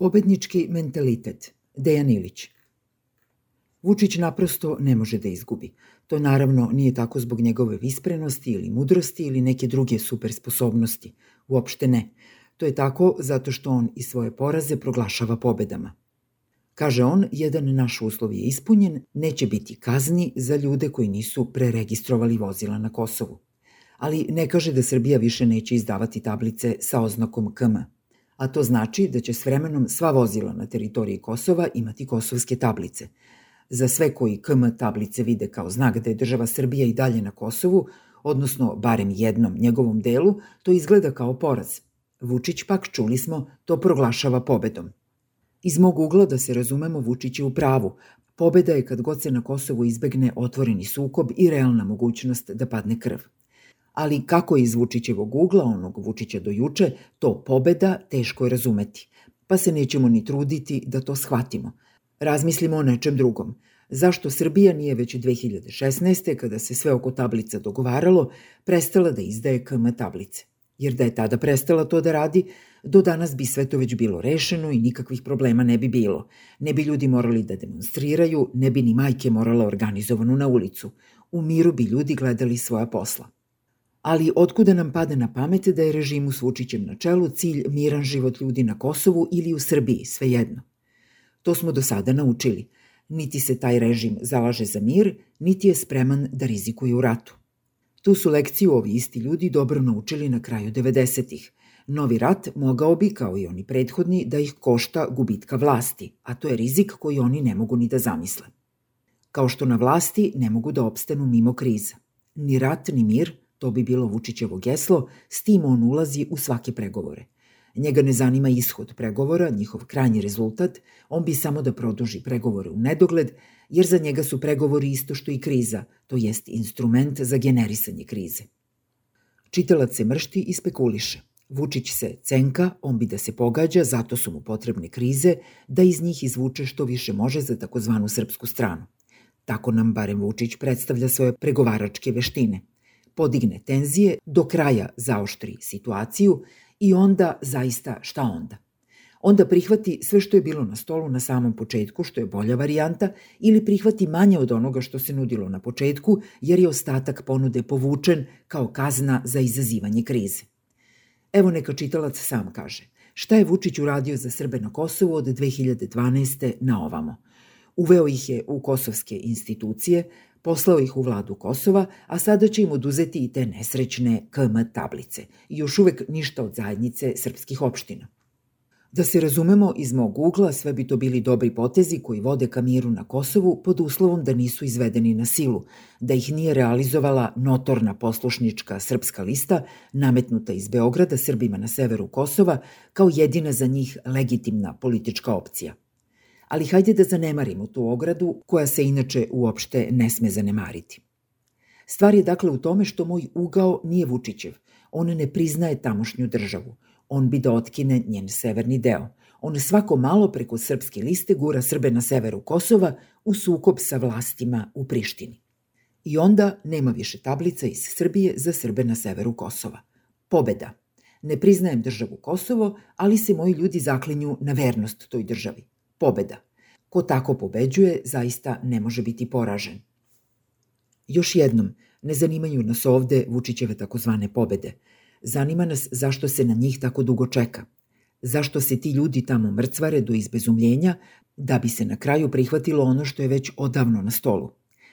Pobednički mentalitet. Dejan Ilić. Vučić naprosto ne može da izgubi. To naravno nije tako zbog njegove visprenosti ili mudrosti ili neke druge super sposobnosti. Uopšte ne. To je tako zato što on i svoje poraze proglašava pobedama. Kaže on, jedan naš uslov je ispunjen, neće biti kazni za ljude koji nisu preregistrovali vozila na Kosovu. Ali ne kaže da Srbija više neće izdavati tablice sa oznakom KM a to znači da će s vremenom sva vozila na teritoriji Kosova imati kosovske tablice. Za sve koji KM tablice vide kao znak da je država Srbija i dalje na Kosovu, odnosno barem jednom njegovom delu, to izgleda kao poraz. Vučić pak, čuli smo, to proglašava pobedom. Iz mog ugla da se razumemo Vučić je u pravu. Pobeda je kad god se na Kosovu izbegne otvoreni sukob i realna mogućnost da padne krv ali kako iz Vučićevog ugla, onog Vučića do juče, to pobeda teško je razumeti, pa se nećemo ni truditi da to shvatimo. Razmislimo o nečem drugom. Zašto Srbija nije već 2016. kada se sve oko tablica dogovaralo, prestala da izdaje KM tablice? Jer da je tada prestala to da radi, do danas bi sve to već bilo rešeno i nikakvih problema ne bi bilo. Ne bi ljudi morali da demonstriraju, ne bi ni majke morala organizovanu na ulicu. U miru bi ljudi gledali svoja posla ali otkuda nam pada na pamet da je režimu s Vučićem na čelu cilj miran život ljudi na Kosovu ili u Srbiji, svejedno. To smo do sada naučili. Niti se taj režim zalaže za mir, niti je spreman da rizikuje u ratu. Tu su lekciju ovi isti ljudi dobro naučili na kraju 90-ih. Novi rat mogao bi, kao i oni prethodni, da ih košta gubitka vlasti, a to je rizik koji oni ne mogu ni da zamisle. Kao što na vlasti ne mogu da opstanu mimo kriza. Ni rat, ni mir To bi bilo Vučićevo geslo, s tim on ulazi u svake pregovore. Njega ne zanima ishod pregovora, njihov krajnji rezultat, on bi samo da produži pregovore u nedogled, jer za njega su pregovori isto što i kriza, to jest instrument za generisanje krize. Čitalac se mršti i spekuliše. Vučić se cenka, on bi da se pogađa, zato su mu potrebne krize, da iz njih izvuče što više može za takozvanu srpsku stranu. Tako nam barem Vučić predstavlja svoje pregovaračke veštine – podigne tenzije, do kraja zaoštri situaciju i onda zaista šta onda? Onda prihvati sve što je bilo na stolu na samom početku, što je bolja varijanta, ili prihvati manje od onoga što se nudilo na početku, jer je ostatak ponude povučen kao kazna za izazivanje krize. Evo neka čitalac sam kaže. Šta je Vučić uradio za Srbe na Kosovu od 2012. na ovamo? Uveo ih je u kosovske institucije, Poslao ih u vladu Kosova, a sada će im oduzeti i te nesrećne KM tablice. I još uvek ništa od zajednice srpskih opština. Da se razumemo, iz mog ugla sve bi to bili dobri potezi koji vode ka miru na Kosovu pod uslovom da nisu izvedeni na silu, da ih nije realizovala notorna poslušnička srpska lista nametnuta iz Beograda Srbima na severu Kosova kao jedina za njih legitimna politička opcija ali hajde da zanemarimo tu ogradu koja se inače uopšte ne sme zanemariti. Stvar je dakle u tome što moj ugao nije Vučićev. On ne priznaje tamošnju državu. On bi da otkine njen severni deo. On svako malo preko srpske liste gura Srbe na severu Kosova u sukob sa vlastima u Prištini. I onda nema više tablica iz Srbije za Srbe na severu Kosova. Pobeda. Ne priznajem državu Kosovo, ali se moji ljudi zaklinju na vernost toj državi pobeda. Ko tako pobeđuje, zaista ne može biti poražen. Još jednom, ne zanimaju nas ovde Vučićeve takozvane pobede. Zanima nas zašto se na njih tako dugo čeka. Zašto se ti ljudi tamo mrcvare do izbezumljenja da bi se na kraju prihvatilo ono što je već odavno na stolu.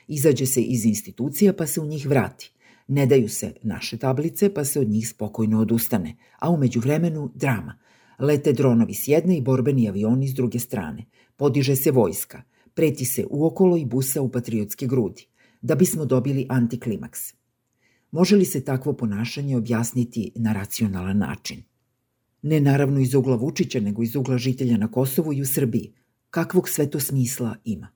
Izađe se iz institucija pa se u njih vrati. Ne daju se naše tablice pa se od njih spokojno odustane, a umeđu vremenu drama – Lete dronovi s jedne i borbeni avioni s druge strane. Podiže se vojska. Preti se uokolo i busa u patriotske grudi. Da bismo dobili antiklimaks. Može li se takvo ponašanje objasniti na racionalan način? Ne naravno iz ugla Vučića, nego iz ugla žitelja na Kosovu i u Srbiji. Kakvog sve to smisla ima?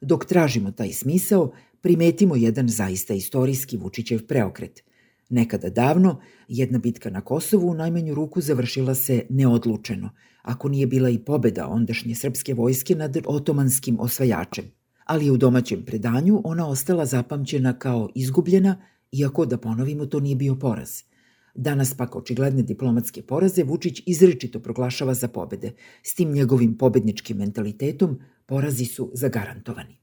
Dok tražimo taj smisao, primetimo jedan zaista istorijski Vučićev preokret – Nekada davno, jedna bitka na Kosovu u najmanju ruku završila se neodlučeno, ako nije bila i pobeda ondašnje srpske vojske nad otomanskim osvajačem. Ali u domaćem predanju ona ostala zapamćena kao izgubljena, iako da ponovimo to nije bio poraz. Danas pak očigledne diplomatske poraze Vučić izričito proglašava za pobede. S tim njegovim pobedničkim mentalitetom porazi su zagarantovani.